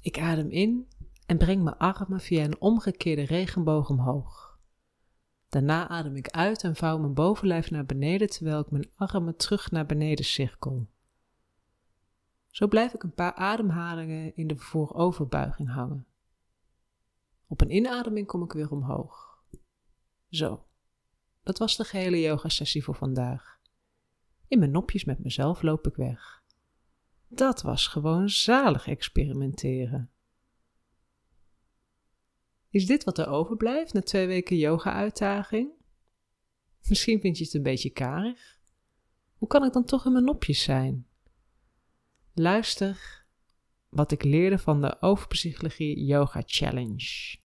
Ik adem in en breng mijn armen via een omgekeerde regenboog omhoog. Daarna adem ik uit en vouw mijn bovenlijf naar beneden terwijl ik mijn armen terug naar beneden cirkel. Zo blijf ik een paar ademhalingen in de vooroverbuiging hangen. Op een inademing kom ik weer omhoog. Zo, dat was de gehele yoga-sessie voor vandaag. In mijn nopjes met mezelf loop ik weg. Dat was gewoon zalig experimenteren. Is dit wat er overblijft na twee weken yoga-uitdaging? Misschien vind je het een beetje karig. Hoe kan ik dan toch in mijn nopjes zijn? Luister wat ik leerde van de Overpsychologie Yoga Challenge.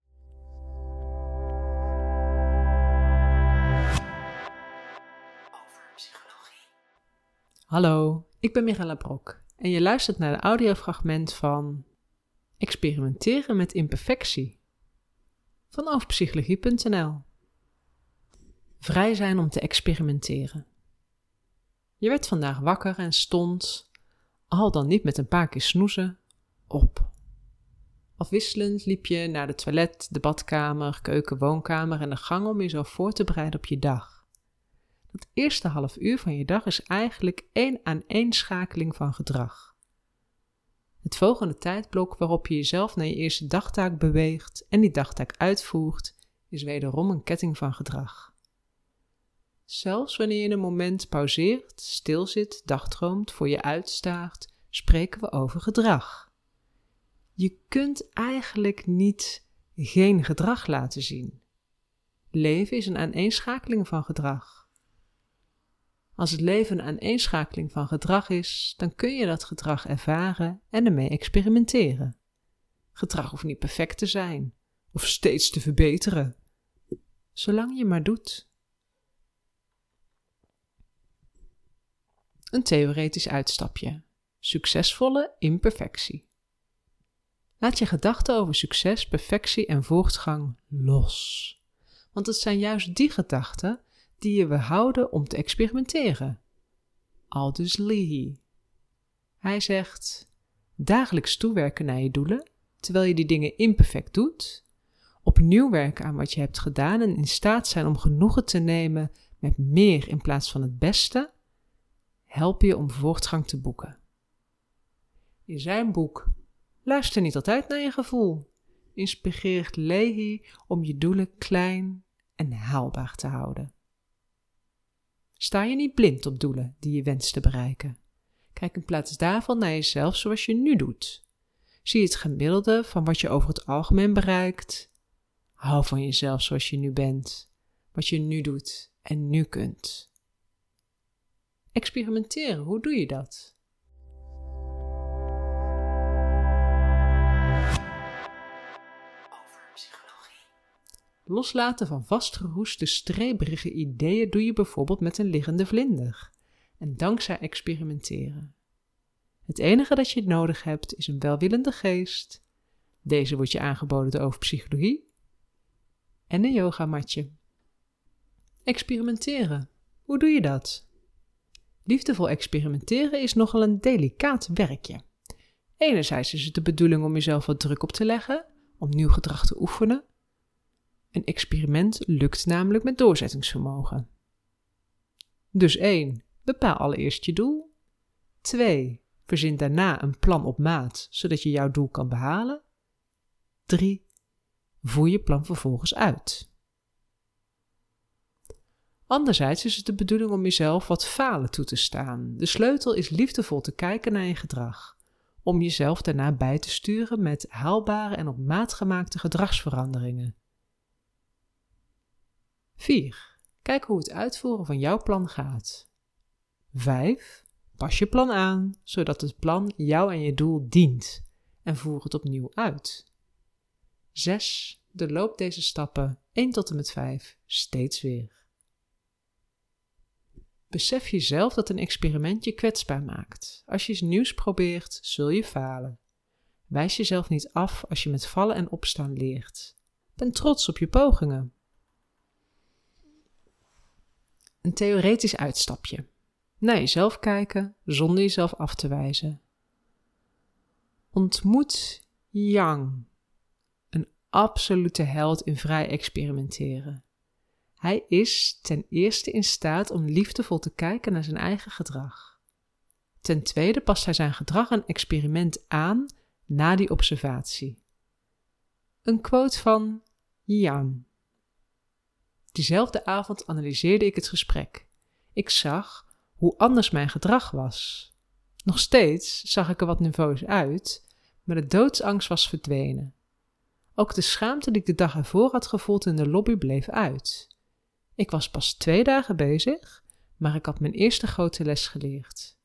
Hallo, ik ben Michaela Brok en je luistert naar de audiofragment van Experimenteren met imperfectie van overpsychologie.nl. Vrij zijn om te experimenteren. Je werd vandaag wakker en stond, al dan niet met een paar keer snoezen, op. Afwisselend liep je naar de toilet, de badkamer, keuken, woonkamer en de gang om jezelf voor te bereiden op je dag. Het eerste half uur van je dag is eigenlijk één aan één schakeling van gedrag. Het volgende tijdblok waarop je jezelf naar je eerste dagtaak beweegt en die dagtaak uitvoert, is wederom een ketting van gedrag. Zelfs wanneer je een moment pauzeert, stilzit, dagdroomt, voor je uitstaart, spreken we over gedrag. Je kunt eigenlijk niet geen gedrag laten zien. Leven is een aaneenschakeling van gedrag. Als het leven een aaneenschakeling van gedrag is, dan kun je dat gedrag ervaren en ermee experimenteren. Gedrag hoeft niet perfect te zijn of steeds te verbeteren, zolang je maar doet. Een theoretisch uitstapje. Succesvolle imperfectie. Laat je gedachten over succes, perfectie en voortgang los. Want het zijn juist die gedachten die je weerhouden om te experimenteren. Aldus Leahy. Hij zegt: dagelijks toewerken naar je doelen, terwijl je die dingen imperfect doet, opnieuw werken aan wat je hebt gedaan en in staat zijn om genoegen te nemen met meer in plaats van het beste, helpen je om voortgang te boeken. In zijn boek Luister niet altijd naar je gevoel inspireert Leahy om je doelen klein en haalbaar te houden. Sta je niet blind op doelen die je wenst te bereiken. Kijk in plaats daarvan naar jezelf zoals je nu doet. Zie het gemiddelde van wat je over het algemeen bereikt. Hou van jezelf zoals je nu bent, wat je nu doet en nu kunt. Experimenteren, hoe doe je dat? Loslaten van vastgeroeste, streberige ideeën doe je bijvoorbeeld met een liggende vlinder. En dankzij experimenteren. Het enige dat je nodig hebt is een welwillende geest. Deze wordt je aangeboden door overpsychologie. En een yogamatje. Experimenteren. Hoe doe je dat? Liefdevol experimenteren is nogal een delicaat werkje. Enerzijds is het de bedoeling om jezelf wat druk op te leggen, om nieuw gedrag te oefenen, een experiment lukt namelijk met doorzettingsvermogen. Dus 1. Bepaal allereerst je doel. 2. Verzin daarna een plan op maat, zodat je jouw doel kan behalen. 3. Voer je plan vervolgens uit. Anderzijds is het de bedoeling om jezelf wat falen toe te staan. De sleutel is liefdevol te kijken naar je gedrag, om jezelf daarna bij te sturen met haalbare en op maat gemaakte gedragsveranderingen. 4. Kijk hoe het uitvoeren van jouw plan gaat. 5. Pas je plan aan, zodat het plan jou en je doel dient en voer het opnieuw uit. 6. Doorloop deze stappen 1 tot en met 5 steeds weer. Besef jezelf dat een experiment je kwetsbaar maakt. Als je iets nieuws probeert, zul je falen. Wijs jezelf niet af als je met vallen en opstaan leert. Ben trots op je pogingen. Een theoretisch uitstapje. Naar jezelf kijken zonder jezelf af te wijzen. Ontmoet Yang, een absolute held in vrij experimenteren. Hij is ten eerste in staat om liefdevol te kijken naar zijn eigen gedrag. Ten tweede past hij zijn gedrag een experiment aan na die observatie. Een quote van Yang. Diezelfde avond analyseerde ik het gesprek. Ik zag hoe anders mijn gedrag was. Nog steeds zag ik er wat nerveus uit, maar de doodsangst was verdwenen. Ook de schaamte die ik de dag ervoor had gevoeld in de lobby bleef uit. Ik was pas twee dagen bezig, maar ik had mijn eerste grote les geleerd.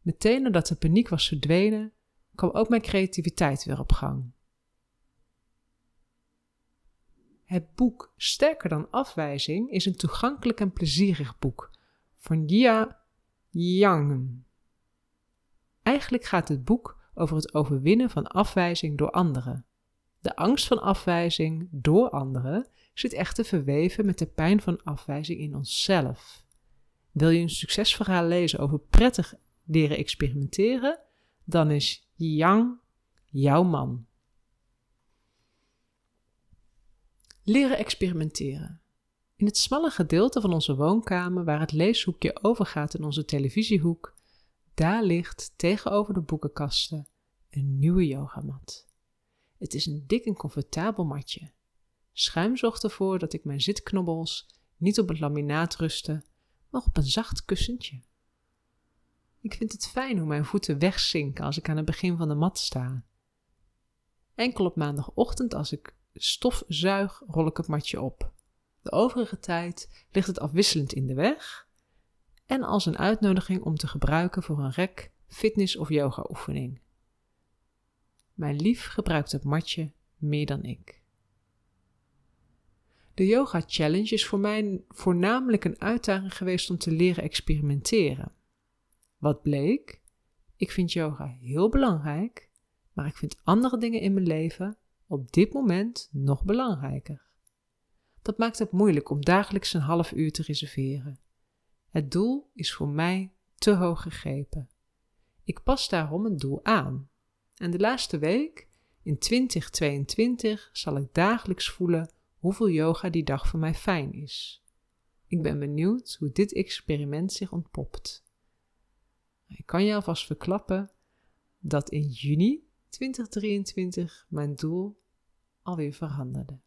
Meteen nadat de paniek was verdwenen, kwam ook mijn creativiteit weer op gang. Het boek Sterker dan afwijzing is een toegankelijk en plezierig boek van Jia Yang. Eigenlijk gaat het boek over het overwinnen van afwijzing door anderen. De angst van afwijzing door anderen zit echter verweven met de pijn van afwijzing in onszelf. Wil je een succesverhaal lezen over prettig leren experimenteren, dan is Yang jouw man. Leren experimenteren. In het smalle gedeelte van onze woonkamer, waar het leeshoekje overgaat in onze televisiehoek, daar ligt tegenover de boekenkasten een nieuwe yogamat. Het is een dik en comfortabel matje. Schuim zorgt ervoor dat ik mijn zitknobbels niet op het laminaat rusten, maar op een zacht kussentje. Ik vind het fijn hoe mijn voeten wegzinken als ik aan het begin van de mat sta. Enkel op maandagochtend als ik stof zuig, rol ik het matje op. De overige tijd ligt het afwisselend in de weg en als een uitnodiging om te gebruiken voor een rek, fitness of yoga oefening. Mijn lief gebruikt het matje meer dan ik. De Yoga Challenge is voor mij voornamelijk een uitdaging geweest om te leren experimenteren. Wat bleek? Ik vind yoga heel belangrijk, maar ik vind andere dingen in mijn leven op dit moment nog belangrijker. Dat maakt het moeilijk om dagelijks een half uur te reserveren. Het doel is voor mij te hoog gegrepen. Ik pas daarom een doel aan. En de laatste week, in 2022, zal ik dagelijks voelen hoeveel yoga die dag voor mij fijn is. Ik ben benieuwd hoe dit experiment zich ontpopt. Ik kan je alvast verklappen dat in juni 2023 mijn doel alweer veranderde.